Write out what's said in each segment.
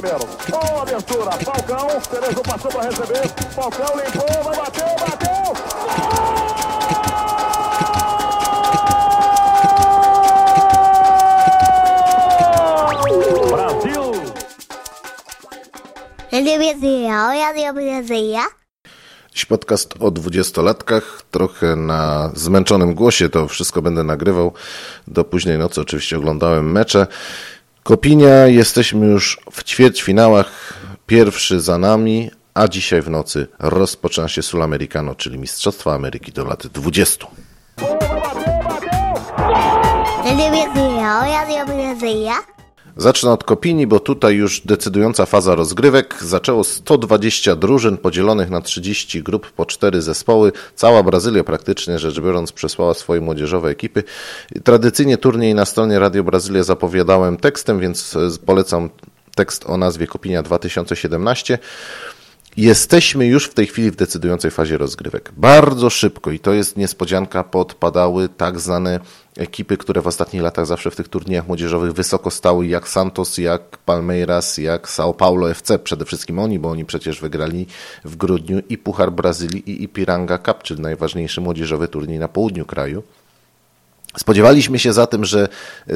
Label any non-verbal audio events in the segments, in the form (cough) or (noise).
primeiro. Boa abertura, Falcão, Cerezo passou para receber, Falcão limpou, vai bater, bateu! Brasil! Radio Brazylia, Dziś podcast o dwudziestolatkach, trochę na zmęczonym głosie to wszystko będę nagrywał. Do późnej nocy oczywiście oglądałem mecze. Kopinia, jesteśmy już w ćwierćfinałach, pierwszy za nami, a dzisiaj w nocy rozpoczyna się Sulamericano, czyli Mistrzostwa Ameryki do lat 20. Zacznę od Kopini, bo tutaj już decydująca faza rozgrywek. Zaczęło 120 drużyn podzielonych na 30 grup po 4 zespoły. Cała Brazylia praktycznie rzecz biorąc przesłała swoje młodzieżowe ekipy. Tradycyjnie turniej na stronie Radio Brazylia zapowiadałem tekstem, więc e, polecam tekst o nazwie Kopinia 2017. Jesteśmy już w tej chwili w decydującej fazie rozgrywek. Bardzo szybko i to jest niespodzianka podpadały tak znane ekipy, które w ostatnich latach zawsze w tych turniejach młodzieżowych wysoko stały, jak Santos, jak Palmeiras, jak São Paulo FC. Przede wszystkim oni, bo oni przecież wygrali w grudniu i Puchar Brazylii i Ipiranga Cup, czyli najważniejszy młodzieżowy turniej na południu kraju. Spodziewaliśmy się zatem, że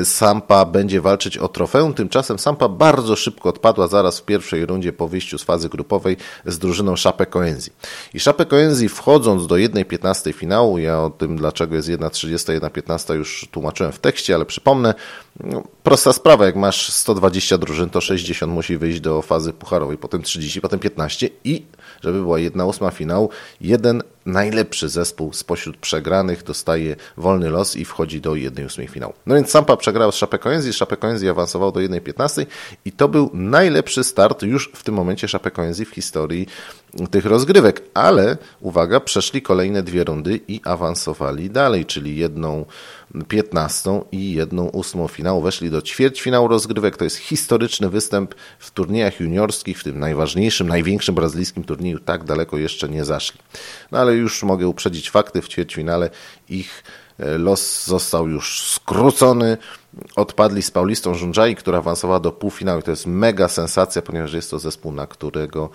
Sampa będzie walczyć o trofeum, tymczasem Sampa bardzo szybko odpadła zaraz w pierwszej rundzie po wyjściu z fazy grupowej z drużyną Szapę Coenzi. I Szapę Coenzi wchodząc do 1.15 finału, ja o tym dlaczego jest 1.30, 1.15 już tłumaczyłem w tekście, ale przypomnę, no, prosta sprawa, jak masz 120 drużyn, to 60 musi wyjść do fazy pucharowej, potem 30, potem 15 i żeby była jedna ósma finału, jeden najlepszy zespół spośród przegranych dostaje wolny los i wchodzi do 1-8 finału. No więc Sampa przegrał z Szapekoenzi, Szapekoenzi awansował do 1-15 i to był najlepszy start już w tym momencie Szapekoenzi w historii tych rozgrywek, ale uwaga, przeszli kolejne dwie rundy i awansowali dalej, czyli jedną 15 i jedną ósmą finału. Weszli do ćwierćfinału rozgrywek. To jest historyczny występ w turniejach juniorskich, w tym najważniejszym, największym brazylijskim turnieju. Tak daleko jeszcze nie zaszli. No ale już mogę uprzedzić fakty. W ćwierćfinale ich e, los został już skrócony. Odpadli z Paulistą Żundżai, która awansowała do półfinału. I to jest mega sensacja, ponieważ jest to zespół, na którego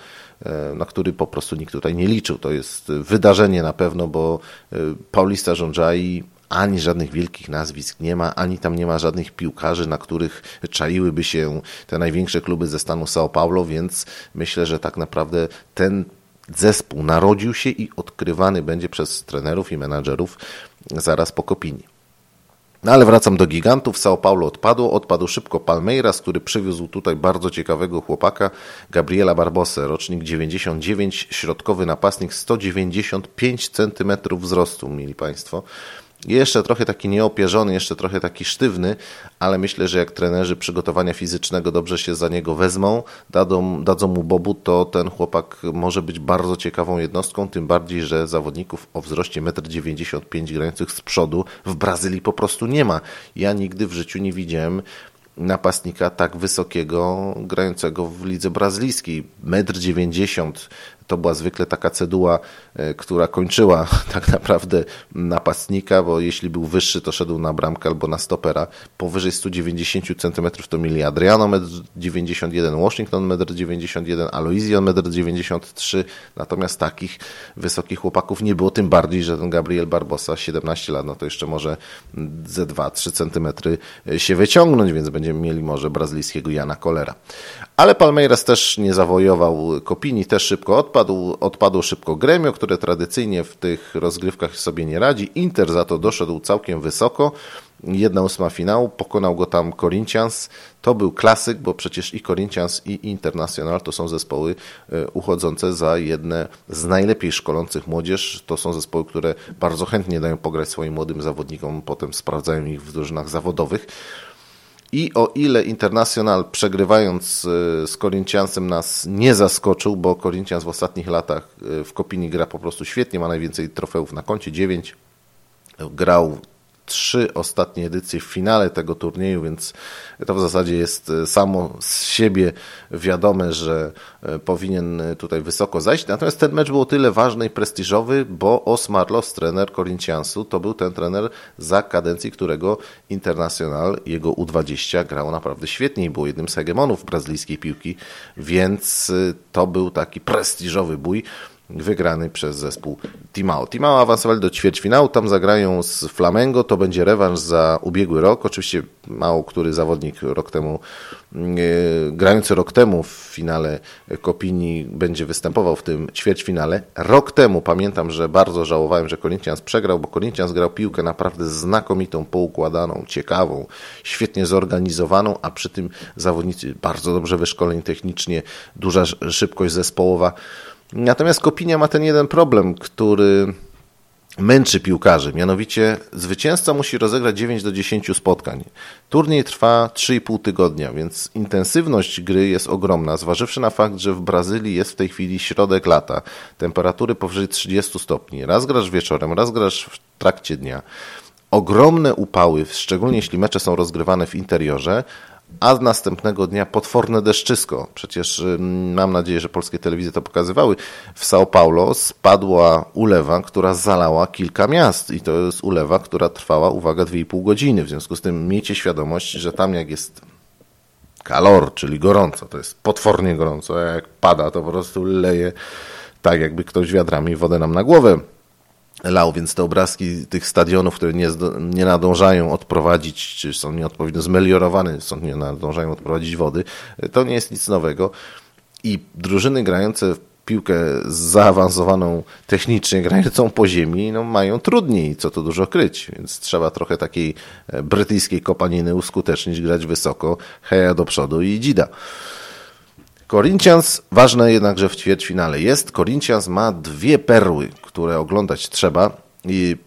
e, na który po prostu nikt tutaj nie liczył. To jest wydarzenie na pewno, bo e, Paulista Żundżai ani żadnych wielkich nazwisk nie ma, ani tam nie ma żadnych piłkarzy, na których czaiłyby się te największe kluby ze stanu São Paulo, więc myślę, że tak naprawdę ten zespół narodził się i odkrywany będzie przez trenerów i menadżerów zaraz po Kopini. No ale wracam do gigantów. São Paulo odpadło. Odpadł szybko Palmeiras, który przywiózł tutaj bardzo ciekawego chłopaka, Gabriela Barbosę, rocznik 99, środkowy napastnik, 195 cm wzrostu, mieli Państwo. Jeszcze trochę taki nieopierzony, jeszcze trochę taki sztywny, ale myślę, że jak trenerzy przygotowania fizycznego dobrze się za niego wezmą, dadzą, dadzą mu bobu, to ten chłopak może być bardzo ciekawą jednostką, tym bardziej, że zawodników o wzroście 1,95 m grających z przodu w Brazylii po prostu nie ma. Ja nigdy w życiu nie widziałem napastnika tak wysokiego, grającego w lidze brazylijskiej. 1,90 m to była zwykle taka ceduła, e, która kończyła (laughs) tak naprawdę napastnika, bo jeśli był wyższy, to szedł na bramkę albo na stopera. Powyżej 190 cm to mieli Adriano 1,91 m, Washington 1,91 m, Aloizio 1,93 m, natomiast takich wysokich chłopaków nie było, tym bardziej, że ten Gabriel Barbosa 17 lat, no to jeszcze może ze 2-3 cm się wyciągnąć, więc będziemy mieli może brazylijskiego Jana Kolera. Ale Palmeiras też nie zawojował Kopini, też szybko odpadł. Odpadło szybko Gremio, które tradycyjnie w tych rozgrywkach sobie nie radzi. Inter za to doszedł całkiem wysoko. Jedna ósma finału, pokonał go tam Corinthians. To był klasyk, bo przecież i Corinthians i Internacional to są zespoły e, uchodzące za jedne z najlepiej szkolących młodzież. To są zespoły, które bardzo chętnie dają pograć swoim młodym zawodnikom, potem sprawdzają ich w drużynach zawodowych. I o ile Internacjonal przegrywając e, z Corinthiansem nas nie zaskoczył, bo Corinthians w ostatnich latach e, w Kopini gra po prostu świetnie, ma najwięcej trofeów na koncie, 9. Grał trzy ostatnie edycje w finale tego turnieju, więc to w zasadzie jest e, samo z siebie wiadome, że e, powinien tutaj wysoko zajść. Natomiast ten mecz był o tyle ważny i prestiżowy, bo Osmar Los, trener Corinthiansu, to był ten trener za kadencji, którego Internacional, jego U20 grał naprawdę świetnie i był jednym z hegemonów brazylijskiej piłki, więc e, to był taki prestiżowy bój wygrany przez zespół Timao. Timao awansowali do ćwierćfinału, tam zagrają z Flamengo, to będzie rewanż za ubiegły rok. Oczywiście mało który zawodnik rok temu, yy, grający rok temu w finale Kopini będzie występował w tym ćwierćfinale. Rok temu pamiętam, że bardzo żałowałem, że Corinthians przegrał, bo Corinthians grał piłkę naprawdę znakomitą, poukładaną, ciekawą, świetnie zorganizowaną, a przy tym zawodnicy bardzo dobrze wyszkoleni technicznie, duża szybkość zespołowa. Natomiast Kopinia ma ten jeden problem, który męczy piłkarzy. Mianowicie zwycięzca musi rozegrać 9 do 10 spotkań. Turniej trwa 3,5 tygodnia, więc intensywność gry jest ogromna, zważywszy na fakt, że w Brazylii jest w tej chwili środek lata, temperatury powyżej 30 stopni. Raz grasz wieczorem, raz grasz w trakcie dnia. Ogromne upały, szczególnie jeśli mecze są rozgrywane w interiorze, a następnego dnia potworne deszczysko. Przecież mam nadzieję, że polskie telewizje to pokazywały. W São Paulo spadła ulewa, która zalała kilka miast i to jest ulewa, która trwała, uwaga, 2,5 godziny. W związku z tym miejcie świadomość, że tam jak jest kalor, czyli gorąco, to jest potwornie gorąco, a jak pada, to po prostu leje tak, jakby ktoś wiadrami wodę nam na głowę lał, więc te obrazki tych stadionów, które nie, nie nadążają odprowadzić, czy są nieodpowiednio zmeliorowane, są nie nadążają odprowadzić wody, to nie jest nic nowego. I drużyny grające w piłkę zaawansowaną technicznie, grającą po ziemi, no mają trudniej, co tu dużo kryć, więc trzeba trochę takiej e, brytyjskiej kopaniny uskutecznić, grać wysoko, heja do przodu i dzida. Corinthians, ważne jednakże w ćwierćfinale jest, Corinthians ma dwie perły, które oglądać trzeba i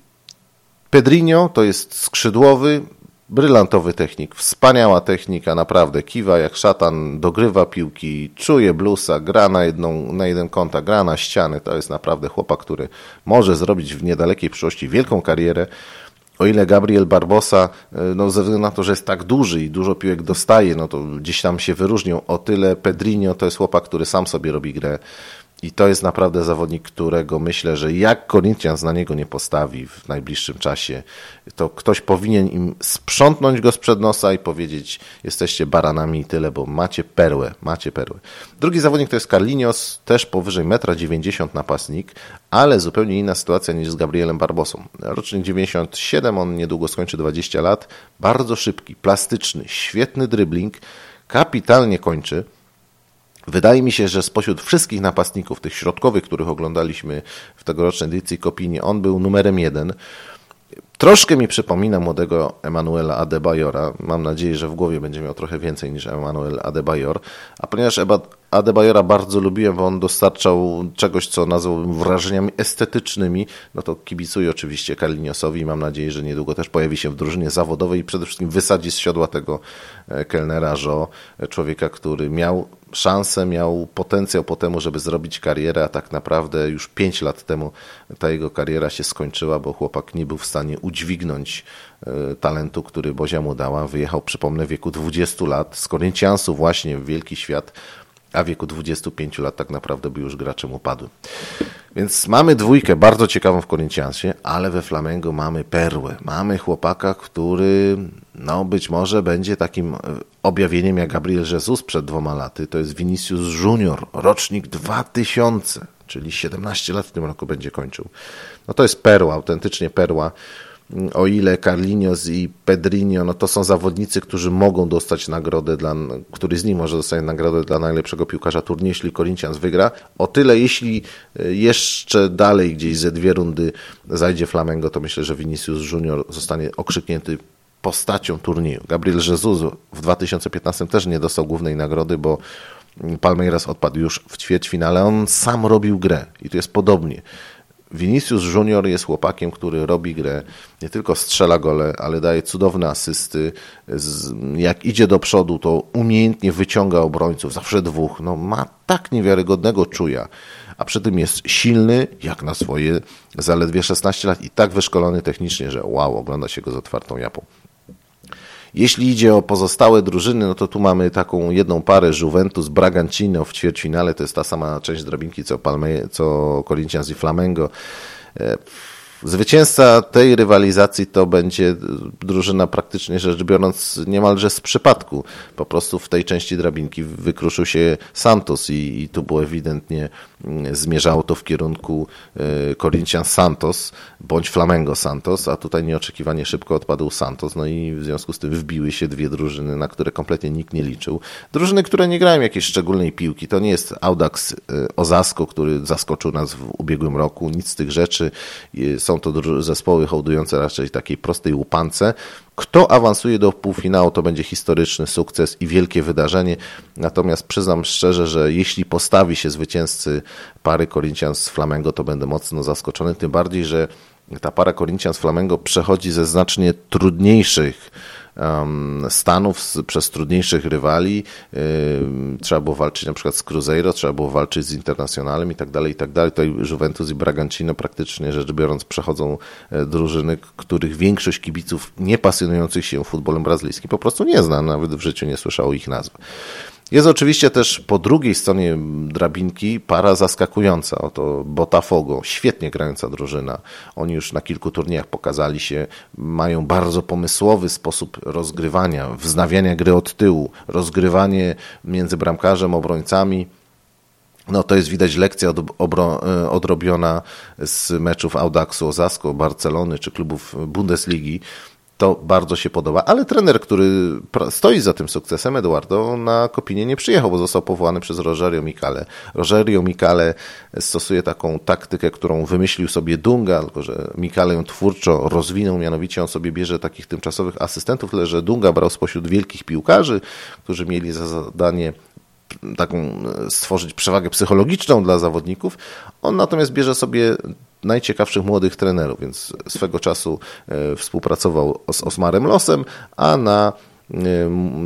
Pedrinho to jest skrzydłowy, brylantowy technik, wspaniała technika, naprawdę kiwa jak szatan, dogrywa piłki, czuje blusa, gra na, jedną, na jeden kontakt, gra na ściany, to jest naprawdę chłopak, który może zrobić w niedalekiej przyszłości wielką karierę o ile Gabriel Barbosa, e, no ze względu na to, że jest tak duży i dużo piłek dostaje, no to gdzieś tam się wyróżnią, o tyle Pedrinho to jest chłopak, który sam sobie robi grę i to jest naprawdę zawodnik, którego myślę, że jak Corinthians na niego nie postawi w najbliższym czasie, to ktoś powinien im sprzątnąć go sprzed nosa i powiedzieć, jesteście baranami i tyle, bo macie perłę, macie perłę. Drugi zawodnik to jest Carlinhos, też powyżej 1,90 m napastnik, ale zupełnie inna sytuacja niż z Gabrielem Barbosą. Rocznik 97, on niedługo skończy 20 lat, bardzo szybki, plastyczny, świetny dribbling, kapitalnie kończy, Wydaje mi się, że spośród wszystkich napastników, tych środkowych, których oglądaliśmy w tegorocznej edycji Kopini, on był numerem jeden. Troszkę mi przypomina młodego Emanuela Adebayora. Mam nadzieję, że w głowie będzie miał trochę więcej niż Emanuel Adebayor. A ponieważ Adebayora bardzo lubiłem, bo on dostarczał czegoś, co nazwałbym wrażeniami estetycznymi, no to kibicuję oczywiście Kaliniosowi. I mam nadzieję, że niedługo też pojawi się w drużynie zawodowej i przede wszystkim wysadzi z siodła tego e, kelnera Jo, człowieka, który miał szansę, miał potencjał po temu, żeby zrobić karierę, a tak naprawdę już 5 lat temu ta jego kariera się skończyła, bo chłopak nie był w stanie udźwignąć e, talentu, który Bozia mu dała. Wyjechał, przypomnę, w wieku 20 lat z Korynciansu właśnie w wielki świat, a w wieku 25 lat tak naprawdę by już graczem upadł. Więc mamy dwójkę bardzo ciekawą w Korynciansie, ale we Flamengo mamy perłę. Mamy chłopaka, który no być może będzie takim e, objawieniem jak Gabriel Jesus przed dwoma laty. To jest Vinicius Junior, rocznik 2000, czyli 17 lat w tym roku będzie kończył. No to jest perła, autentycznie perła o ile Carlinhos i Pedrinho, no to są zawodnicy, którzy mogą dostać nagrodę dla, który z nich może dostać nagrodę dla najlepszego piłkarza turnieju, jeśli Corinthians wygra. O tyle, jeśli e, jeszcze dalej gdzieś ze dwie rundy zajdzie Flamengo, to myślę, że Vinicius Junior zostanie okrzyknięty postacią turnieju. Gabriel Jesus w 2015 też nie dostał głównej nagrody, bo Palmeiras odpadł już w ćwierćfinale. On sam robił grę i tu jest podobnie Vinicius Junior jest chłopakiem, który robi grę, nie tylko strzela gole, ale daje cudowne asysty. Jak idzie do przodu, to umiejętnie wyciąga obrońców, zawsze dwóch. No, ma tak niewiarygodnego czuja, a przy tym jest silny, jak na swoje zaledwie 16 lat i tak wyszkolony technicznie, że wow, ogląda się go z otwartą japą. Jeśli idzie o pozostałe drużyny, no to tu mamy taką jedną parę Juventus Bragantino w ćwierćfinale, to jest ta sama część drabinki co, Palme, co Corinthians i Flamengo. Zwycięzca tej rywalizacji to będzie drużyna praktycznie rzecz biorąc niemalże z przypadku. Po prostu w tej części drabinki wykruszył się Santos i, i tu było ewidentnie mm, zmierzało to w kierunku e, Corinthians Santos bądź Flamengo Santos, a tutaj nieoczekiwanie szybko odpadł Santos, no i w związku z tym wbiły się dwie drużyny, na które kompletnie nikt nie liczył. Drużyny, które nie grają jakiejś szczególnej piłki, to nie jest Audax e, Ozasko, który zaskoczył nas w ubiegłym roku, nic z tych rzeczy. Są to zespoły hołdujące raczej takiej prostej łupance. Kto awansuje do półfinału, to będzie historyczny sukces i wielkie wydarzenie. Natomiast przyznam szczerze, że jeśli postawi się zwycięzcy pary Corinthians z Flamengo, to będę mocno zaskoczony. Tym bardziej, że ta para Corinthians Flamengo przechodzi ze znacznie trudniejszych Stanów przez trudniejszych rywali. Trzeba było walczyć na przykład z Cruzeiro, trzeba było walczyć z Internacjonalem i tak dalej, i tak dalej. Tutaj Juventus i Bragantino praktycznie rzecz biorąc przechodzą e, drużyny, których większość kibiców nie pasjonujących się futbolem brazylijskim po prostu nie zna, nawet w życiu nie słyszał ich nazw. Jest oczywiście też po drugiej stronie drabinki para zaskakująca. Oto Botafogo, świetnie grająca drużyna. Oni już na kilku turniejach pokazali się, mają bardzo pomysłowy sposób rozgrywania, wznawiania gry od tyłu, rozgrywanie między bramkarzem, obrońcami. No to jest widać lekcja od, obro, e, odrobiona z meczów Audaxu Ozasko, Barcelony czy klubów Bundesligi to bardzo się podoba, ale trener, który stoi za tym sukcesem, Eduardo, na Kopinie nie przyjechał, bo został powołany przez Rogerio Mikale. Rogerio Mikale stosuje taką taktykę, którą wymyślił sobie Dunga, tylko że Mikale ją twórczo rozwinął, mianowicie on sobie bierze takich tymczasowych asystentów, tyle że Dunga brał spośród wielkich piłkarzy, którzy mieli za zadanie taką stworzyć przewagę psychologiczną dla zawodników. On natomiast bierze sobie najciekawszych młodych trenerów, więc swego czasu e, współpracował z Osmarem Losem, a na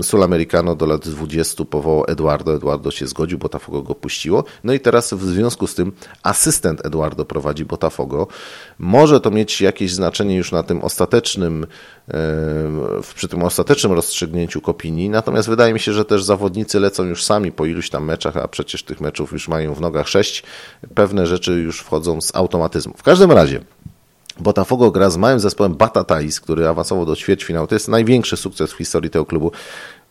Sulamericano do lat 20 powołał Eduardo. Eduardo się zgodził, Botafogo go puściło. No i teraz w związku z tym asystent Eduardo prowadzi Botafogo. Może to mieć jakieś znaczenie już na tym ostatecznym, przy tym ostatecznym rozstrzygnięciu Kopinii. Natomiast wydaje mi się, że też zawodnicy lecą już sami po iluś tam meczach, a przecież tych meczów już mają w nogach sześć. Pewne rzeczy już wchodzą z automatyzmu. W każdym razie Botafogo gra z małym zespołem Batatais, który awansował do ćwierćfinału. To jest największy sukces w historii tego klubu.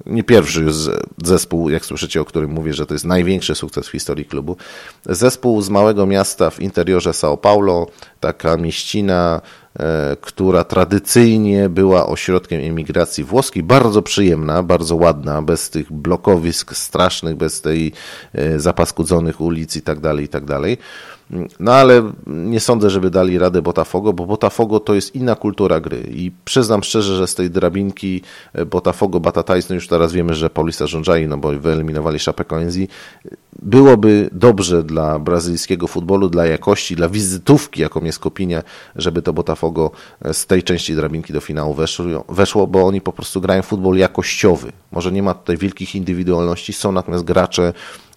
Nie pierwszy już zespół, jak słyszycie, o którym mówię, że to jest największy sukces w historii klubu. Zespół z małego miasta w interiorze São Paulo, taka mieścina, e, która tradycyjnie była ośrodkiem emigracji włoskiej, bardzo przyjemna, bardzo ładna, bez tych blokowisk strasznych, bez tej e, zapaskudzonych ulic i tak dalej, i tak dalej. No ale nie sądzę, żeby dali radę Botafogo, bo Botafogo to jest inna kultura gry i przyznam szczerze, że z tej drabinki e, Botafogo, Batatais, no już teraz wiemy, że Paulista rządzali, no bo wyeliminowali Chapecoense, byłoby dobrze dla brazylijskiego futbolu, dla jakości, dla wizytówki, jaką jest Kopinia, żeby to Botafogo e, z tej części drabinki do finału weszło, weszło, bo oni po prostu grają futbol jakościowy. Może nie ma tutaj wielkich indywidualności, są natomiast gracze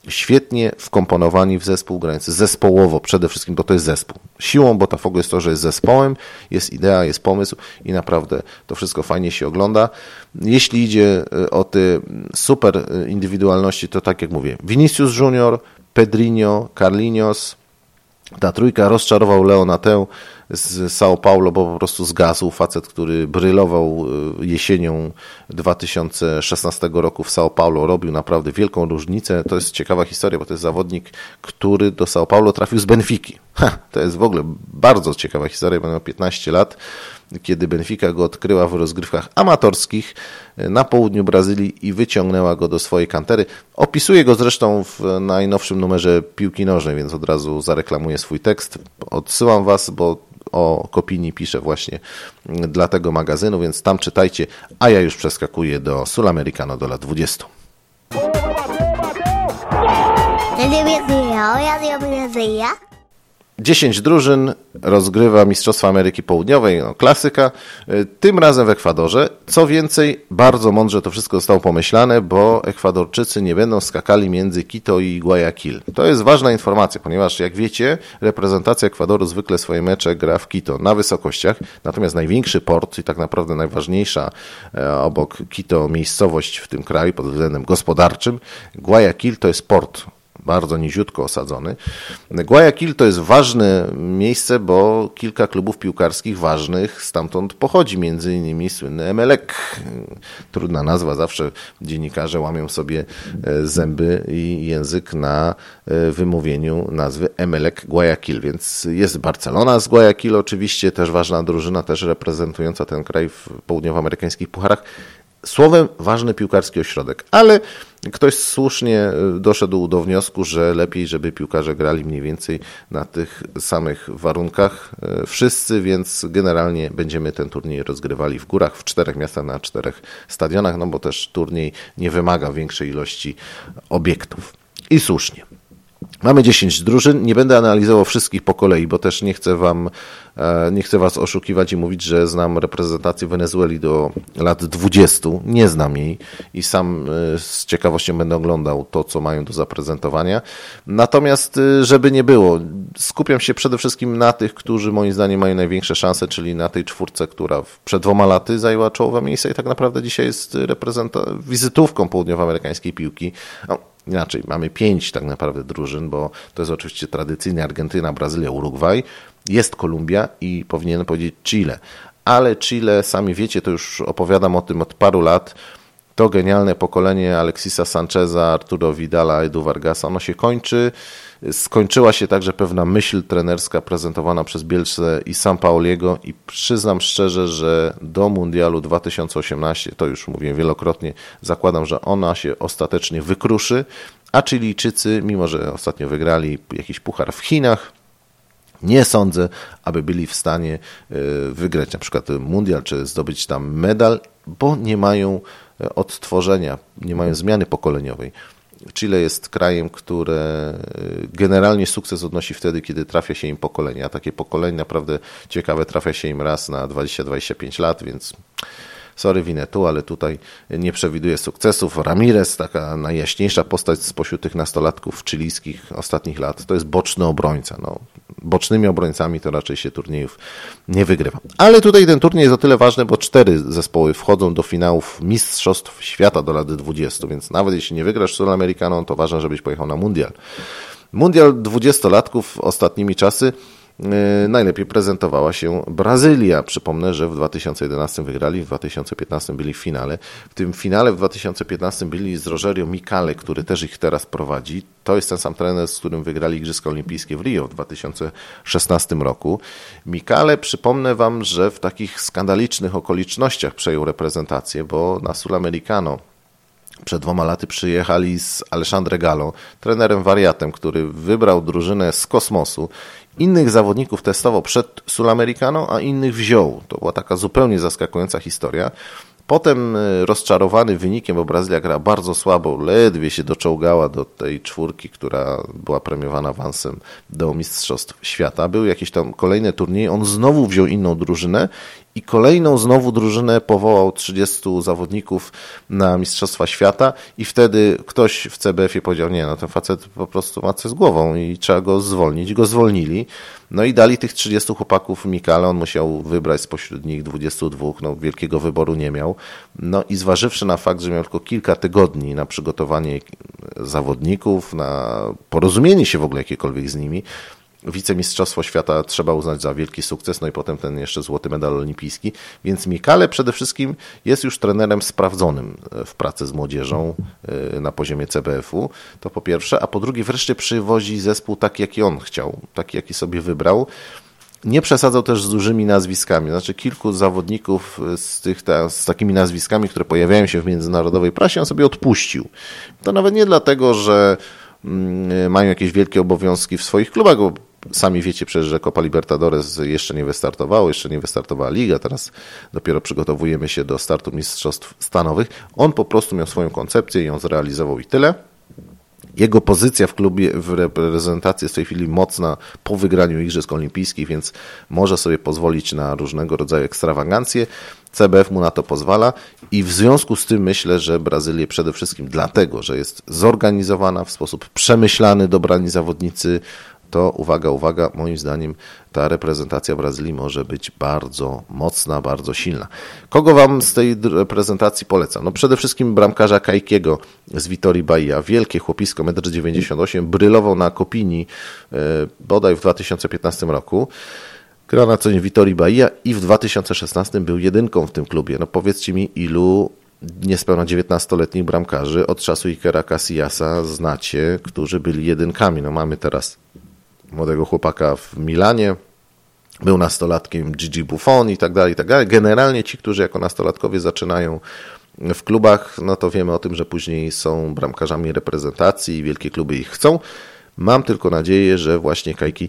świetnie wkomponowani w zespół, grający zespołowo przede wszystkim, bo to jest zespół. Siłą Botafogo jest to, że jest zespołem, jest idea, jest pomysł i naprawdę to wszystko fajnie się ogląda. Jeśli idzie e, o te super e, indywidualności, to tak jak mówię, Vinicius Junior, Pedrinho, Carlinhos, ta trójka rozczarował Leonatę z São Paulo, bo po prostu zgasł. Facet, który brylował y, jesienią 2016 roku w São Paulo, robił naprawdę wielką różnicę. To jest ciekawa historia, bo to jest zawodnik, który do São Paulo trafił z Benfiki. Ha, to jest w ogóle bardzo ciekawa historia, bo miał 15 lat kiedy Benfica go odkryła w rozgrywkach amatorskich e, na południu Brazylii i wyciągnęła go do swojej kantery. Opisuję go zresztą w najnowszym numerze piłki nożnej, więc od razu zareklamuję swój tekst. Odsyłam Was, bo o Kopini piszę właśnie dla tego magazynu, więc tam czytajcie, a ja już przeskakuję do Sulamericano do lat 20. 10 drużyn rozgrywa Mistrzostwa Ameryki Południowej, no, klasyka, y, tym razem w Ekwadorze. Co więcej, bardzo mądrze to wszystko zostało pomyślane, bo Ekwadorczycy nie będą skakali między Quito i Guayaquil. To jest ważna informacja, ponieważ jak wiecie, reprezentacja Ekwadoru zwykle swoje mecze gra w Quito na wysokościach, natomiast największy port i tak naprawdę najważniejsza e, obok Quito miejscowość w tym kraju pod względem gospodarczym, Guayaquil to jest port bardzo niziutko osadzony. Guayaquil to jest ważne miejsce, bo kilka klubów piłkarskich ważnych stamtąd pochodzi, między innymi słynny Emelec. Trudna nazwa, zawsze dziennikarze łamią sobie e, zęby i język na e, wymówieniu nazwy Emelec Guayaquil, więc jest Barcelona z Guayaquil oczywiście, też ważna drużyna, też reprezentująca ten kraj w południowoamerykańskich pucharach. Słowem, ważny piłkarski ośrodek, ale ktoś słusznie e, doszedł do wniosku, że lepiej, żeby piłkarze grali mniej więcej na tych samych warunkach e, wszyscy, więc generalnie będziemy ten turniej rozgrywali w górach, w czterech miastach na czterech stadionach, no bo też turniej nie wymaga większej ilości obiektów. I słusznie. Mamy 10 drużyn. Nie będę analizował wszystkich po kolei, bo też nie chcę wam, e, nie chcę was oszukiwać i mówić, że znam reprezentację Wenezueli do lat 20. Nie znam jej i sam e, z ciekawością będę oglądał to, co mają do zaprezentowania. Natomiast, e, żeby nie było, skupiam się przede wszystkim na tych, którzy moim zdaniem mają największe szanse, czyli na tej czwórce, która przed dwoma laty zajęła czołowe miejsce i tak naprawdę dzisiaj jest reprezenta- wizytówką południowoamerykańskiej piłki. No, inaczej, mamy pięć tak naprawdę drużyn, bo to jest oczywiście tradycyjnie Argentyna, Brazylia, Urugwaj, jest Kolumbia i powinienem powiedzieć Chile. Ale Chile, sami wiecie, to już opowiadam o tym od paru lat, to genialne pokolenie Alexisa Sancheza, Arturo Vidala, Edu Vargasa, ono się kończy. Skończyła się także pewna myśl trenerska prezentowana przez Bielce i San Pauliego i przyznam szczerze, że do Mundialu 2018, to już mówiłem wielokrotnie, zakładam, że ona się ostatecznie wykruszy, a Chilijczycy, mimo że ostatnio wygrali jakiś puchar w Chinach, nie sądzę, aby byli w stanie e, wygrać na przykład mundial, czy zdobyć tam medal, bo nie mają odtworzenia, nie mają zmiany pokoleniowej. Chile jest krajem, które y, generalnie sukces odnosi wtedy, kiedy trafia się im pokolenie, a takie pokolenie naprawdę ciekawe trafia się im raz na 20-25 lat, więc sorry Winetu, ale tutaj nie przewiduje sukcesów. Ramirez, taka najjaśniejsza postać spośród tych nastolatków chilijskich ostatnich lat, to jest boczny obrońca. No, bocznymi obrońcami to raczej się turniejów nie wygrywa. Ale tutaj ten turniej jest o tyle ważny, bo cztery zespoły wchodzą do finałów Mistrzostw Świata do lat 20, więc nawet jeśli nie wygrasz Sudamericaną, to ważne, żebyś pojechał na Mundial. Mundial dwudziestolatków ostatnimi czasy najlepiej prezentowała się Brazylia. Przypomnę, że w 2011 wygrali, w 2015 byli w finale. W tym finale w 2015 byli z Rogerio Mikale, który też ich teraz prowadzi. To jest ten sam trener, z którym wygrali Igrzyska Olimpijskie w Rio w 2016 roku. Mikale, przypomnę Wam, że w takich skandalicznych okolicznościach przejął reprezentację, bo na Sulamericano przed dwoma laty przyjechali z Alessandre Gallo, trenerem wariatem, który wybrał drużynę z kosmosu Innych zawodników testował przed Sulamericano, a innych wziął. To była taka zupełnie zaskakująca historia. Potem e, rozczarowany wynikiem, bo Brazylia gra bardzo słabo, ledwie się doczołgała do tej czwórki, która była premiowana awansem do Mistrzostw Świata. Były jakieś tam kolejne turnieje, on znowu wziął inną drużynę i kolejną znowu drużynę powołał 30 zawodników na Mistrzostwa Świata i wtedy ktoś w CBF-ie powiedział, nie, no ten facet po prostu ma coś z głową i trzeba go zwolnić. Go zwolnili. No i dali tych 30 chłopaków Mikale, on musiał wybrać spośród nich 22, no wielkiego wyboru nie miał. No i zważywszy na fakt, że miał tylko kilka tygodni na przygotowanie zawodników, na porozumienie się w ogóle jakiekolwiek z nimi, wicemistrzostwo świata trzeba uznać za wielki sukces, no i potem ten jeszcze złoty medal olimpijski. Więc Mikale przede wszystkim jest już trenerem sprawdzonym e, w pracy z młodzieżą e, na poziomie CBF-u. To po pierwsze, a po drugie wreszcie przywozi zespół taki, jaki on chciał, taki, jaki sobie wybrał. Nie przesadzał też z dużymi nazwiskami, znaczy kilku zawodników z, tych, ta, z takimi nazwiskami, które pojawiają się w międzynarodowej prasie, on sobie odpuścił. To nawet nie dlatego, że mm, mają jakieś wielkie obowiązki w swoich klubach, bo Sami wiecie przecież, że Copa Libertadores jeszcze nie wystartowało, jeszcze nie wystartowała Liga, teraz dopiero przygotowujemy się do startu Mistrzostw Stanowych. On po prostu miał swoją koncepcję ją zrealizował i tyle. Jego pozycja w klubie, w reprezentacji jest w tej chwili mocna po wygraniu Igrzysk Olimpijskich, więc może sobie pozwolić na różnego rodzaju ekstrawagancje. CBF mu na to pozwala i w związku z tym myślę, że Brazylię przede wszystkim dlatego, że jest zorganizowana w sposób przemyślany, dobrani zawodnicy, to uwaga, uwaga, moim zdaniem ta reprezentacja Brazylii może być bardzo mocna, bardzo silna. Kogo Wam z tej reprezentacji polecam? No przede wszystkim bramkarza Kajkiego z Vitorii Bahia. Wielkie chłopisko, 1,98 m, brylował na Kopini e, bodaj w 2015 roku. Gra na co dzień Vitorii Bahia i w 2016 był jedynką w tym klubie. No powiedzcie mi, ilu niespełna 19-letnich bramkarzy od czasu Ikera Casillasa znacie, którzy byli jedynkami. No mamy teraz młodego chłopaka w Milanie, był nastolatkiem Gigi Buffon i tak dalej, i tak dalej. Generalnie ci, którzy jako nastolatkowie zaczynają w klubach, no to wiemy o tym, że później są bramkarzami reprezentacji i wielkie kluby ich chcą. Mam tylko nadzieję, że właśnie Kajki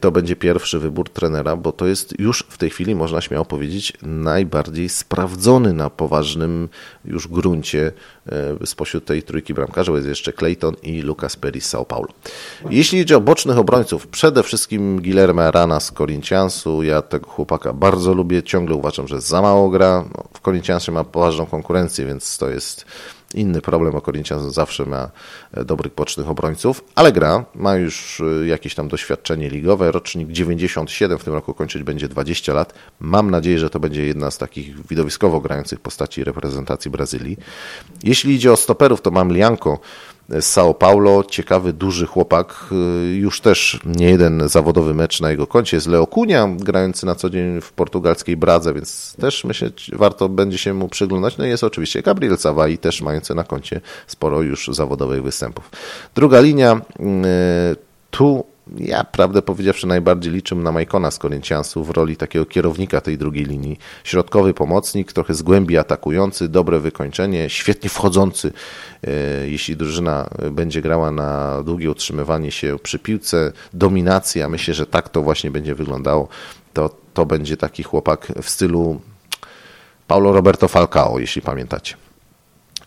to będzie pierwszy wybór trenera, bo to jest już w tej chwili, można śmiało powiedzieć, najbardziej sprawdzony na poważnym już gruncie e, spośród tej trójki bramkarzy. Jest jeszcze Clayton i Lucas Perry z São Paulo. Jeśli idzie o bocznych obrońców, przede wszystkim Guilherme Arana z Corinthiansu. Ja tego chłopaka bardzo lubię, ciągle uważam, że za mało gra. No, w Corinthiansie ma poważną konkurencję, więc to jest inny problem, o Corinthians zawsze ma e, dobrych bocznych obrońców, ale gra, ma już e, jakieś tam doświadczenie ligowe, rocznik 97, w tym roku kończyć będzie 20 lat. Mam nadzieję, że to będzie jedna z takich widowiskowo grających postaci reprezentacji Brazylii. Jeśli idzie o stoperów, to mam Lianko, z São Paulo. Ciekawy, duży chłopak. Y, już też nie jeden zawodowy mecz na jego koncie. Jest Leo Kunia, grający na co dzień w portugalskiej Bradze, więc też myślę, warto będzie się mu przyglądać. No i jest oczywiście Gabriel Savai, też mający na koncie sporo już zawodowych występów. Druga linia, y, tu ja, prawdę powiedziawszy, najbardziej liczę na Majkona z Korynciansu w roli takiego kierownika tej drugiej linii. Środkowy pomocnik, trochę z głębi atakujący, dobre wykończenie, świetnie wchodzący, e, jeśli drużyna będzie grała na długie utrzymywanie się przy piłce, dominacja. Myślę, że tak to właśnie będzie wyglądało. To, to będzie taki chłopak w stylu Paulo Roberto Falcao, jeśli pamiętacie.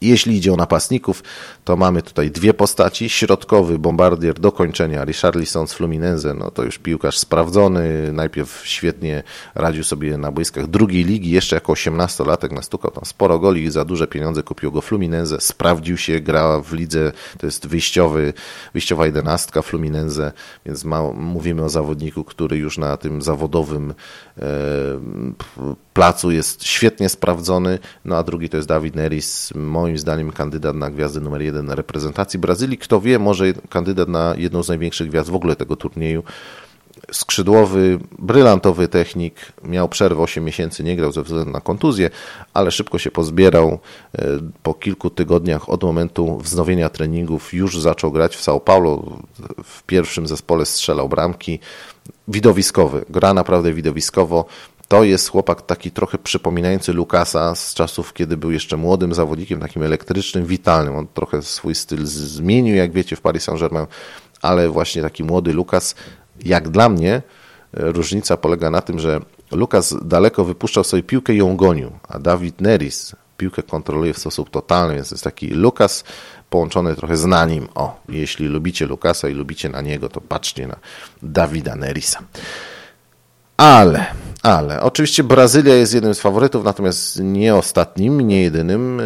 Jeśli idzie o napastników, to mamy tutaj dwie postaci. Środkowy bombardier do kończenia, Richarlison z Fluminense, no to już piłkarz sprawdzony, najpierw świetnie radził sobie na boiskach drugiej ligi, jeszcze jako 18-latek nastukał tam sporo goli i za duże pieniądze kupił go Fluminense, sprawdził się, gra w lidze, to jest wyjściowy, wyjściowa jedenastka Fluminense, więc ma, mówimy o zawodniku, który już na tym zawodowym e, placu jest świetnie sprawdzony, no a drugi to jest Dawid Neris, moim zdaniem kandydat na gwiazdę numer jeden reprezentacji Brazylii. Kto wie, może kandydat na jedną z największych gwiazd w ogóle tego turnieju. Skrzydłowy, brylantowy technik, miał przerwę 8 miesięcy, nie grał ze względu na kontuzję, ale szybko się pozbierał. E, po kilku tygodniach od momentu wznowienia treningów już zaczął grać w São Paulo. W pierwszym zespole strzelał bramki. Widowiskowy, gra naprawdę widowiskowo to jest chłopak taki trochę przypominający Lukasa z czasów, kiedy był jeszcze młodym zawodnikiem, takim elektrycznym, witalnym. On trochę swój styl zmienił, jak wiecie, w Paris Saint-Germain, ale właśnie taki młody Lukas, jak dla mnie, e, różnica polega na tym, że Lukas daleko wypuszczał sobie piłkę i ją gonił, a Dawid Neris piłkę kontroluje w sposób totalny, więc jest taki Lukas połączony trochę z nim. O, jeśli lubicie Lukasa i lubicie na niego, to patrzcie na Dawida Nerisa. Ale, ale, oczywiście Brazylia jest jednym z faworytów, natomiast nie ostatnim, nie jedynym. E,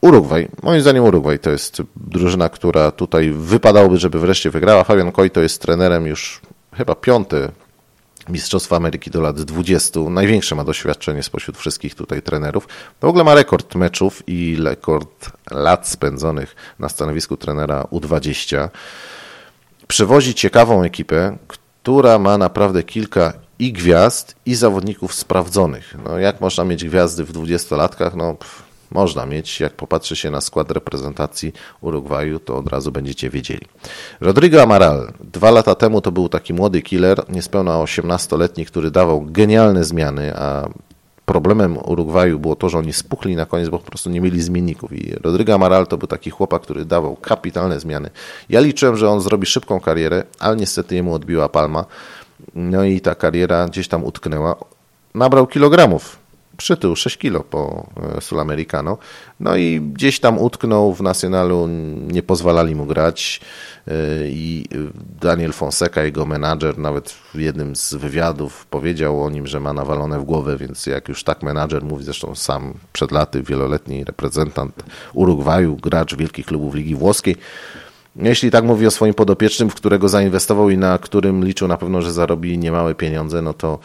Urugwaj. Moim zdaniem Urugwaj to jest drużyna, która tutaj wypadałoby, żeby wreszcie wygrała. Fabian to jest trenerem już chyba piąty Mistrzostwa Ameryki do lat 20. Największe ma doświadczenie spośród wszystkich tutaj trenerów. W ogóle ma rekord meczów i rekord lat spędzonych na stanowisku trenera U20. Przywozi ciekawą ekipę, która ma naprawdę kilka i gwiazd, i zawodników sprawdzonych. No, jak można mieć gwiazdy w dwudziestolatkach? No, pff, można mieć. Jak popatrzy się na skład reprezentacji Urugwaju, to od razu będziecie wiedzieli. Rodrigo Amaral. Dwa lata temu to był taki młody killer, niespełna 18-letni, który dawał genialne zmiany, a problemem Urugwaju było to, że oni spuchli na koniec, bo po prostu nie mieli zmienników. I Rodrigo Amaral to był taki chłopak, który dawał kapitalne zmiany. Ja liczyłem, że on zrobi szybką karierę, ale niestety jemu odbiła palma. No i ta kariera gdzieś tam utknęła. Nabrał kilogramów. Przytył 6 kilo po e, Sulamericano. No i gdzieś tam utknął w Nacionalu, nie pozwalali mu grać e, i Daniel Fonseca, jego menadżer, nawet w jednym z wywiadów powiedział o nim, że ma nawalone w głowę, więc jak już tak menadżer mówi, zresztą sam przed laty wieloletni reprezentant Urugwaju, gracz wielkich klubów Ligi Włoskiej, jeśli tak mówi o swoim podopiecznym, w którego zainwestował i na którym liczył na pewno, że zarobi niemałe pieniądze, no to,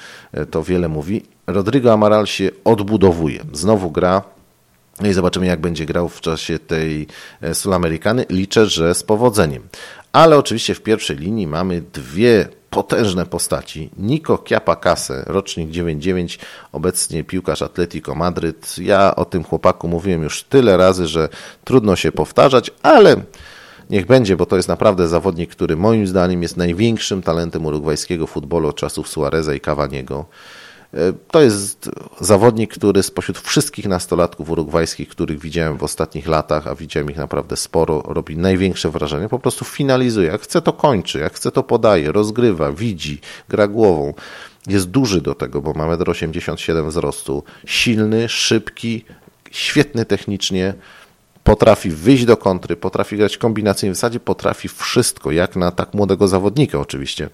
to wiele mówi. Rodrigo Amaral się odbudowuje. Znowu gra. No i zobaczymy, jak będzie grał w czasie tej e, Sulamerykany. Liczę, że z powodzeniem. Ale oczywiście w pierwszej linii mamy dwie potężne postaci. Nico Chiapacase, rocznik 99, obecnie piłkarz Atletico Madryt. Ja o tym chłopaku mówiłem już tyle razy, że trudno się powtarzać, ale niech będzie, bo to jest naprawdę zawodnik, który moim zdaniem jest największym talentem urugwajskiego futbolu od czasów Suareza i Cavaniego. E, to jest zawodnik, który spośród wszystkich nastolatków urugwajskich, których widziałem w ostatnich latach, a widziałem ich naprawdę sporo, robi największe wrażenie. Po prostu finalizuje. Jak chce, to kończy. Jak chce, to podaje, rozgrywa, widzi, gra głową. Jest duży do tego, bo ma 1,87 m wzrostu. Silny, szybki, świetny technicznie potrafi wyjść do kontry, potrafi grać kombinacyjnie, w zasadzie potrafi wszystko, jak na tak młodego zawodnika oczywiście.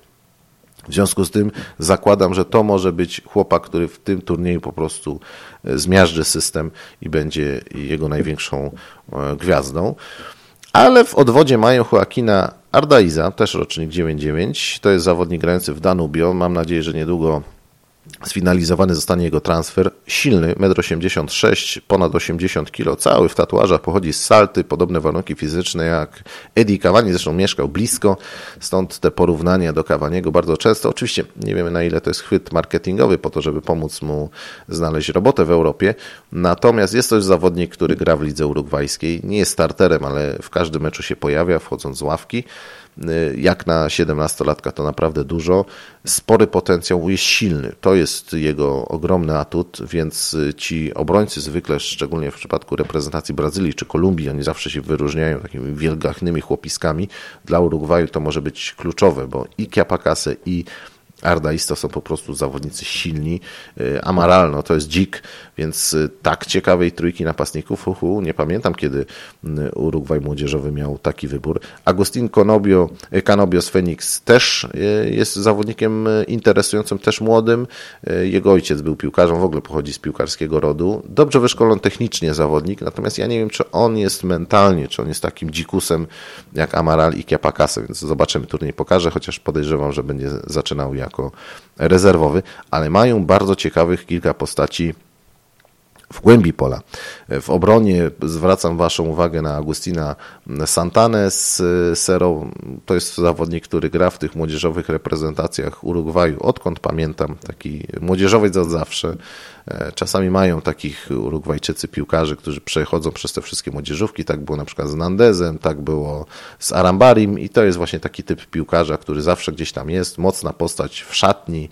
W związku z tym zakładam, że to może być chłopak, który w tym turnieju po prostu e, zmiażdży system i będzie jego największą e, gwiazdą. Ale w odwodzie mają Joaquina Ardaiza, też rocznik 9-9. To jest zawodnik grający w Danubio. Mam nadzieję, że niedługo Sfinalizowany zostanie jego transfer. Silny, 1,86 m, ponad 80 kg, cały w tatuażach, pochodzi z Salty, podobne warunki fizyczne jak Eddie Cavani, zresztą mieszkał blisko, stąd te porównania do Cavaniego bardzo często. Oczywiście nie wiemy na ile to jest chwyt marketingowy po to, żeby pomóc mu znaleźć robotę w Europie, natomiast jest to już zawodnik, który gra w lidze urugwajskiej, nie jest starterem, ale w każdym meczu się pojawia, wchodząc z ławki. Y, jak na 17-latka to naprawdę dużo. Spory potencjał jest silny. To jest jego ogromny atut, więc y, ci obrońcy zwykle, szczególnie w przypadku reprezentacji Brazylii czy Kolumbii, oni zawsze się wyróżniają takimi wielgachnymi chłopiskami. Dla Urugwaju to może być kluczowe, bo i Kiapakase i Ardaisto są po prostu zawodnicy silni. Y, Amaral, no to jest dzik, więc y, tak ciekawej trójki napastników, uhu, nie pamiętam kiedy y, Urugwaj młodzieżowy miał taki wybór. Agustin Conobio, Canobio z Phoenix też jest zawodnikiem interesującym, też młodym. Jego ojciec był piłkarzem, w ogóle pochodzi z piłkarskiego rodu. Dobrze wyszkolony technicznie zawodnik, natomiast ja nie wiem, czy on jest mentalnie, czy on jest takim dzikusem jak Amaral i Kiapakase, więc zobaczymy, turniej pokaże, chociaż podejrzewam, że będzie zaczynał jak jako rezerwowy, ale mają bardzo ciekawych kilka postaci w głębi pola. W obronie zwracam Waszą uwagę na Agustina Santanę z Sero. To jest zawodnik, który gra w tych młodzieżowych reprezentacjach Urugwaju. Odkąd pamiętam, taki młodzieżowiec od zawsze. E, czasami mają takich Urugwajczycy piłkarzy, którzy przechodzą przez te wszystkie młodzieżówki. Tak było na przykład z Nandezem, tak było z Arambarim i to jest właśnie taki typ piłkarza, który zawsze gdzieś tam jest. Mocna postać w szatni,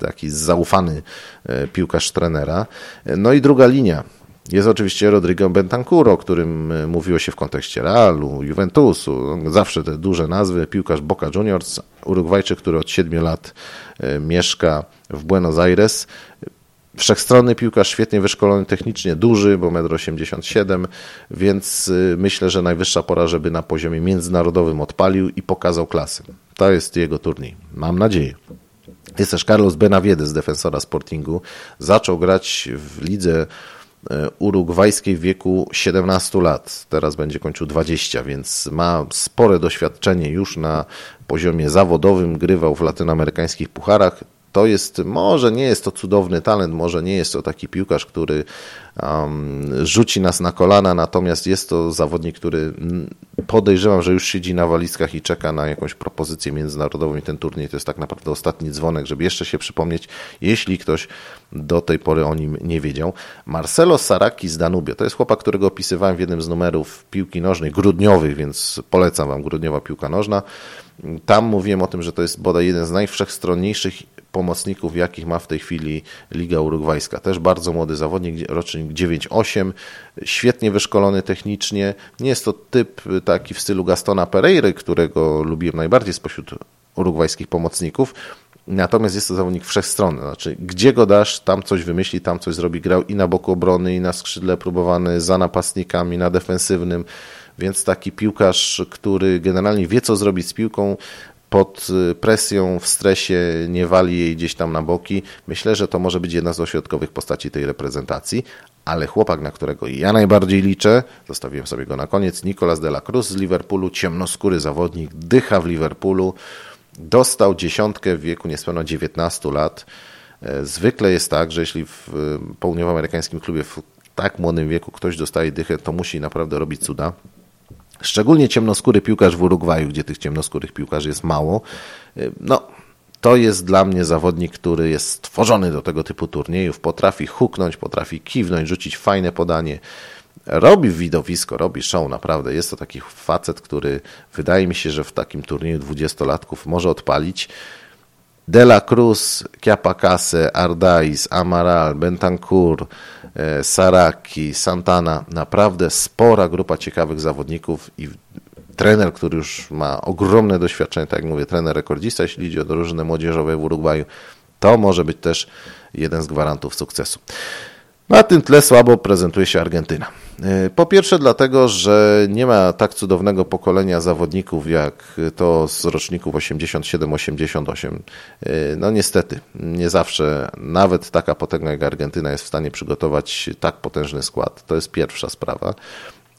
taki zaufany e, piłkarz trenera. E, no i druga linia. Jest oczywiście Rodrigo Bentancuro, o którym mówiło się w kontekście Realu, Juventusu, zawsze te duże nazwy, piłkarz Boca Juniors, Urugwajczyk, który od 7 lat mieszka w Buenos Aires. Wszechstronny piłkarz, świetnie wyszkolony technicznie, duży, bo 1,87 m, więc y, myślę, że najwyższa pora, żeby na poziomie międzynarodowym odpalił i pokazał klasę. To jest jego turniej. Mam nadzieję. Jest też Carlos Benavides, defensora Sportingu. Zaczął grać w lidze y, urugwajskiej w wieku 17 lat. Teraz będzie kończył 20, więc ma spore doświadczenie już na poziomie zawodowym. Grywał w latynoamerykańskich pucharach to jest, może nie jest to cudowny talent, może nie jest to taki piłkarz, który um, rzuci nas na kolana, natomiast jest to zawodnik, który podejrzewam, że już siedzi na walizkach i czeka na jakąś propozycję międzynarodową i ten turniej to jest tak naprawdę ostatni dzwonek, żeby jeszcze się przypomnieć, jeśli ktoś do tej pory o nim nie wiedział. Marcelo Saraki z Danubio, to jest chłopak, którego opisywałem w jednym z numerów piłki nożnej, grudniowych, więc polecam Wam grudniowa piłka nożna. Tam mówiłem o tym, że to jest bodaj jeden z najwszechstronniejszych pomocników, jakich ma w tej chwili Liga Urugwajska. Też bardzo młody zawodnik, rocznik 9-8, świetnie wyszkolony technicznie. Nie jest to typ taki w stylu Gastona Pereiry, którego lubiłem najbardziej spośród urugwajskich pomocników, Natomiast jest to zawodnik wszechstronny, znaczy gdzie go dasz, tam coś wymyśli, tam coś zrobi. Grał i na boku obrony, i na skrzydle próbowany, za napastnikami, na defensywnym. Więc taki piłkarz, który generalnie wie, co zrobić z piłką, pod presją, w stresie, nie wali jej gdzieś tam na boki. Myślę, że to może być jedna z ośrodkowych postaci tej reprezentacji, ale chłopak, na którego ja najbardziej liczę, zostawiłem sobie go na koniec, Nicolas de la Cruz z Liverpoolu, ciemnoskóry zawodnik, dycha w Liverpoolu, dostał dziesiątkę w wieku niespełna 19 lat. E, zwykle jest tak, że jeśli w południowoamerykańskim klubie w tak młodym wieku ktoś dostaje dychę, to musi naprawdę robić cuda. Szczególnie ciemnoskóry piłkarz w Urugwaju, gdzie tych ciemnoskórych piłkarzy jest mało. E, no, to jest dla mnie zawodnik, który jest stworzony do tego typu turniejów. Potrafi huknąć, potrafi kiwnąć, rzucić fajne podanie. Robi widowisko, robi show, naprawdę. Jest to taki facet, który wydaje mi się, że w takim turnieju dwudziestolatków może odpalić. De La Cruz, Chiapacase, Ardais, Amaral, Bentancur, e, Saraki, Santana. Naprawdę spora grupa ciekawych zawodników i trener, który już ma ogromne doświadczenie, tak jak mówię, trener rekordzista, jeśli idzie o drużynę młodzieżowe w Urugwaju, to może być też jeden z gwarantów sukcesu. Na tym tle słabo prezentuje się Argentyna. E, po pierwsze dlatego, że nie ma tak cudownego pokolenia zawodników jak to z roczników 87-88. E, no niestety, nie zawsze nawet taka potęga jak Argentyna jest w stanie przygotować tak potężny skład. To jest pierwsza sprawa.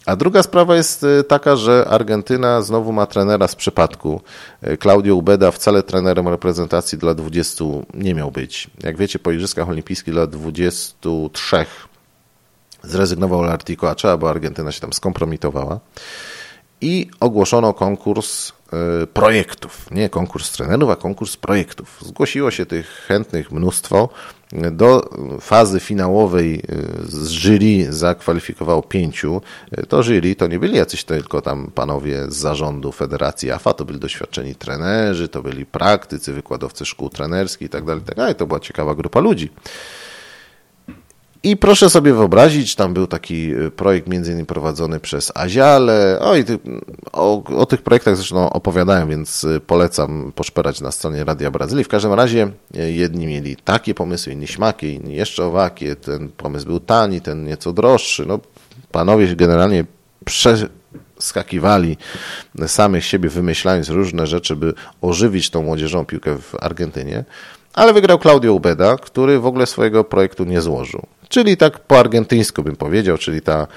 A druga sprawa jest y, taka, że Argentyna znowu ma trenera z przypadku. Y, Claudio Ubeda wcale trenerem reprezentacji dla 20 nie miał być. Jak wiecie, po Igrzyskach Olimpijskich dla 23 zrezygnował Lartico Acea, bo Argentyna się tam skompromitowała. I ogłoszono konkurs y, projektów. Nie konkurs trenerów, a konkurs projektów. Zgłosiło się tych chętnych mnóstwo. Do fazy finałowej y, z jury zakwalifikowało pięciu. Y, to jury to nie byli jacyś tylko tam panowie z zarządu Federacji AFA, to byli doświadczeni trenerzy, to byli praktycy, wykładowcy szkół trenerskich itd. Tak itd. Tak to była ciekawa grupa ludzi. I proszę sobie wyobrazić, tam był taki y, projekt między innymi prowadzony przez Aziale. Oj, o, o tych projektach zresztą opowiadałem, więc y, polecam poszperać na stronie Radia Brazylii. W każdym razie y, jedni mieli takie pomysły, inni śmakie, inni jeszcze owakie. Ten pomysł był tani, ten nieco droższy. No, panowie generalnie przeskakiwali samych siebie, wymyślając różne rzeczy, by ożywić tą młodzieżową piłkę w Argentynie. Ale wygrał Claudio Ubeda, który w ogóle swojego projektu nie złożył. Czyli tak po argentyńsku bym powiedział, czyli ta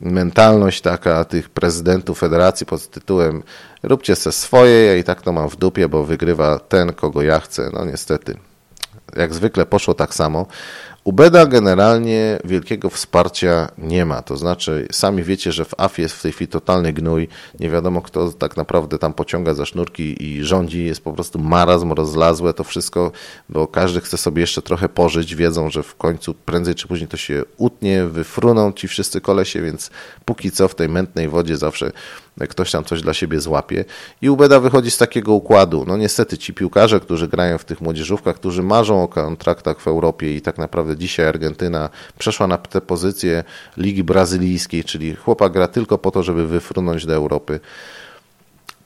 mentalność taka tych prezydentów federacji pod tytułem róbcie se swoje, ja i tak to mam w dupie, bo wygrywa ten, kogo ja chcę. No niestety, jak zwykle poszło tak samo. Ubeda generalnie wielkiego wsparcia nie ma. To znaczy, sami wiecie, że w AF jest w tej chwili totalny gnój. Nie wiadomo, kto tak naprawdę tam pociąga za sznurki i rządzi. Jest po prostu marazm, rozlazłe to wszystko, bo każdy chce sobie jeszcze trochę pożyć. Wiedzą, że w końcu prędzej czy później to się utnie, wyfruną ci wszyscy kolesie, więc póki co w tej mętnej wodzie zawsze ktoś tam coś dla siebie złapie. I Ubeda wychodzi z takiego układu. No niestety ci piłkarze, którzy grają w tych młodzieżówkach, którzy marzą o kontraktach w Europie i tak naprawdę dzisiaj Argentyna przeszła na tę pozycję Ligi Brazylijskiej, czyli chłopak gra tylko po to, żeby wyfrunąć do Europy.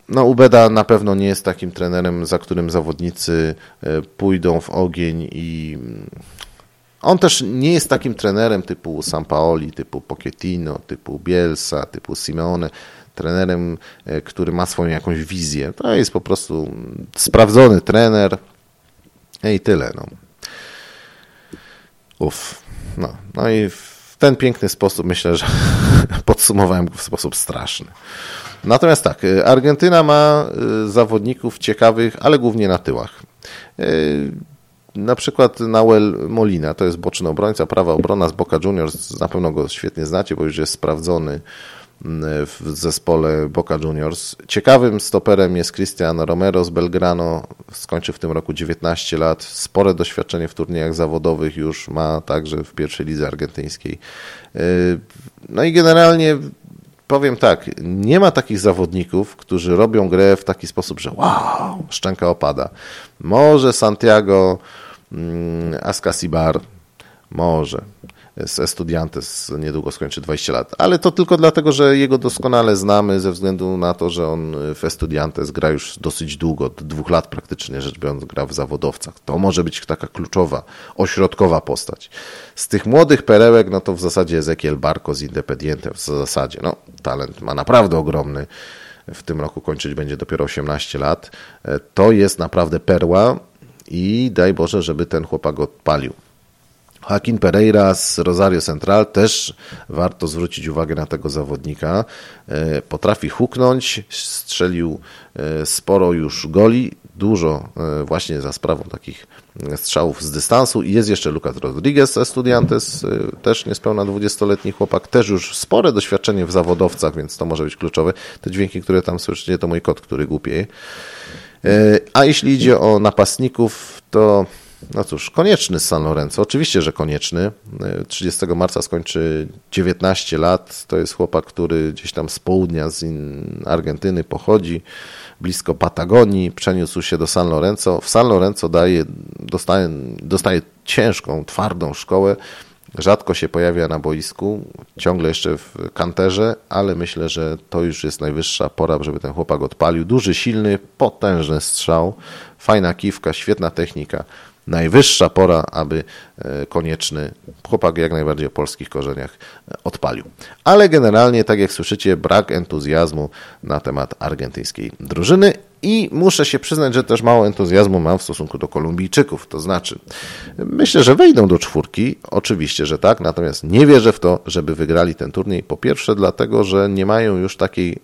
No, Ubeda na pewno nie jest takim trenerem, za którym zawodnicy e, pójdą w ogień i on też nie jest takim trenerem typu Sampaoli, typu Pochettino, typu Bielsa, typu Simeone trenerem, e, który ma swoją jakąś wizję. To jest po prostu sprawdzony trener i tyle. No. Uff. No, no i w ten piękny sposób myślę, że (laughs) podsumowałem go w sposób straszny. Natomiast tak, e, Argentyna ma e, zawodników ciekawych, ale głównie na tyłach. Na przykład Nauel Molina, to jest boczny obrońca, prawa obrona z Boca Juniors, na pewno go świetnie znacie, bo już jest sprawdzony w zespole Boca Juniors. Ciekawym stoperem jest Cristian Romero z Belgrano. Skończył w tym roku 19 lat. Spore doświadczenie w turniejach zawodowych już ma także w pierwszej lidze argentyńskiej. No i generalnie powiem tak, nie ma takich zawodników, którzy robią grę w taki sposób, że wow, szczęka opada. Może Santiago mm, Ascasibar, może. Z Estudiantes niedługo skończy 20 lat. Ale to tylko dlatego, że jego doskonale znamy ze względu na to, że on w Estudiantes gra już dosyć długo, od dwóch lat praktycznie rzecz biorąc gra w zawodowcach. To może być taka kluczowa, ośrodkowa postać. Z tych młodych perełek, no to w zasadzie Ezekiel Barco z Independientem w zasadzie, no talent ma naprawdę ogromny. W tym roku kończyć będzie dopiero 18 lat. To jest naprawdę perła i daj Boże, żeby ten chłopak odpalił. Joaquin Pereira z Rosario Central też warto zwrócić uwagę na tego zawodnika. E, potrafi huknąć, strzelił e, sporo już goli, dużo e, właśnie za sprawą takich strzałów z dystansu. I jest jeszcze Lucas Rodriguez Estudiantes, też niespełna 20-letni chłopak, też już spore doświadczenie w zawodowcach, więc to może być kluczowe. Te dźwięki, które tam słyszycie, to mój kot, który głupieje. A jeśli idzie o napastników, to no cóż, konieczny z San Lorenzo. Oczywiście, że konieczny. 30 marca skończy 19 lat. To jest chłopak, który gdzieś tam z południa, z Argentyny pochodzi, blisko Patagonii. Przeniósł się do San Lorenzo. W San Lorenzo daje, dostaje, dostaje ciężką, twardą szkołę. Rzadko się pojawia na boisku, ciągle jeszcze w kanterze, ale myślę, że to już jest najwyższa pora, żeby ten chłopak odpalił. Duży, silny, potężny strzał, fajna kiwka, świetna technika najwyższa pora, aby e, konieczny chłopak jak najbardziej o polskich korzeniach e, odpalił. Ale generalnie, tak jak słyszycie, brak entuzjazmu na temat argentyńskiej drużyny i muszę się przyznać, że też mało entuzjazmu mam w stosunku do Kolumbijczyków. To znaczy, myślę, że wejdą do czwórki, oczywiście, że tak, natomiast nie wierzę w to, żeby wygrali ten turniej. Po pierwsze, dlatego, że nie mają już takiej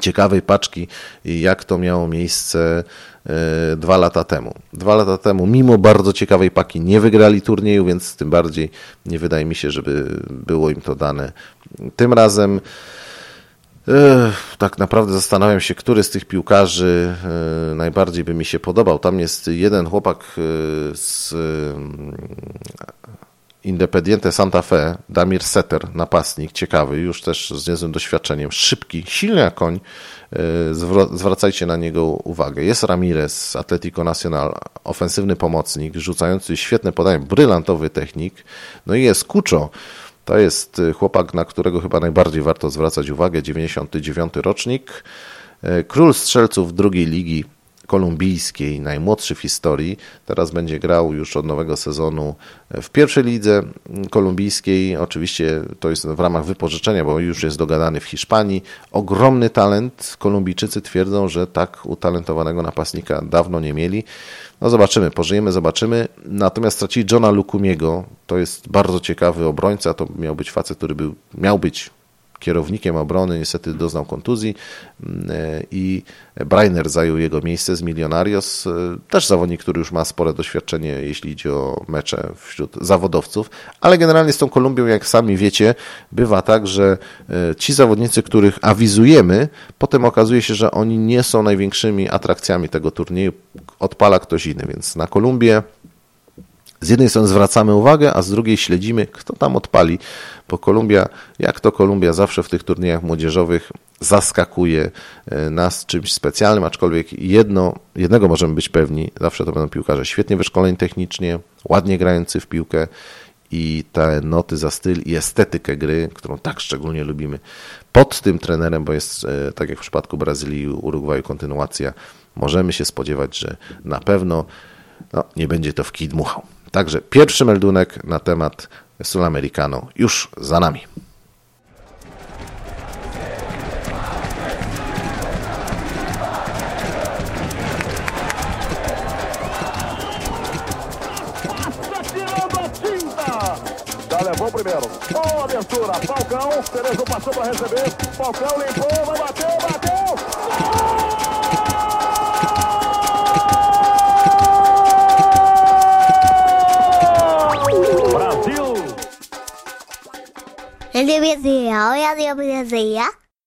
ciekawej paczki, jak to miało miejsce dwa lata temu. Dwa lata temu, mimo bardzo ciekawej paki, nie wygrali turnieju, więc tym bardziej nie wydaje mi się, żeby było im to dane. Tym razem e, tak naprawdę zastanawiam się, który z tych piłkarzy e, najbardziej by mi się podobał. Tam jest jeden chłopak z Independiente Santa Fe, Damir Setter, napastnik, ciekawy, już też z niezłym doświadczeniem, szybki, silny jak koń, e, zwracajcie na niego uwagę. Jest Ramirez, Atletico Nacional, ofensywny pomocnik, rzucający świetne podanie, brylantowy technik, no i jest Kuczo, to jest e, chłopak, na którego chyba najbardziej warto zwracać uwagę, 99 rocznik, e, król strzelców drugiej ligi, kolumbijskiej, najmłodszy w historii. Teraz będzie grał już od nowego sezonu w pierwszej lidze kolumbijskiej. Oczywiście to jest w ramach wypożyczenia, bo już jest dogadany w Hiszpanii. Ogromny talent. Kolumbijczycy twierdzą, że tak utalentowanego napastnika dawno nie mieli. No zobaczymy, pożyjemy, zobaczymy. Natomiast stracili Johna Lukumiego. To jest bardzo ciekawy obrońca. To miał być facet, który był, miał być kierownikiem obrony, niestety doznał kontuzji mm, e, i Brainer zajął jego miejsce z Millonarios. E, też zawodnik, który już ma spore doświadczenie, jeśli idzie o mecze wśród zawodowców, ale generalnie z tą Kolumbią, jak sami wiecie, bywa tak, że e, ci zawodnicy, których awizujemy, potem okazuje się, że oni nie są największymi atrakcjami tego turnieju, odpala ktoś inny, więc na Kolumbię z jednej strony zwracamy uwagę, a z drugiej śledzimy, kto tam odpali, bo Kolumbia, jak to Kolumbia zawsze w tych turniejach młodzieżowych zaskakuje e, nas czymś specjalnym, aczkolwiek jedno, jednego możemy być pewni, zawsze to będą piłkarze świetnie wyszkoleni technicznie, ładnie grający w piłkę i te noty za styl i estetykę gry, którą tak szczególnie lubimy, pod tym trenerem, bo jest, e, tak jak w przypadku Brazylii i Urugwaju, kontynuacja, możemy się spodziewać, że na pewno no, nie będzie to w kij dmuchał. Także pierwszy meldunek na temat Sulamericano już za nami. levou primeiro. Boa abertura. Falcão. Cerezo passou para receber. Falcão limpou, vai bater, bateu. Gol! 안녕히 계세요. 안녕히 계세요.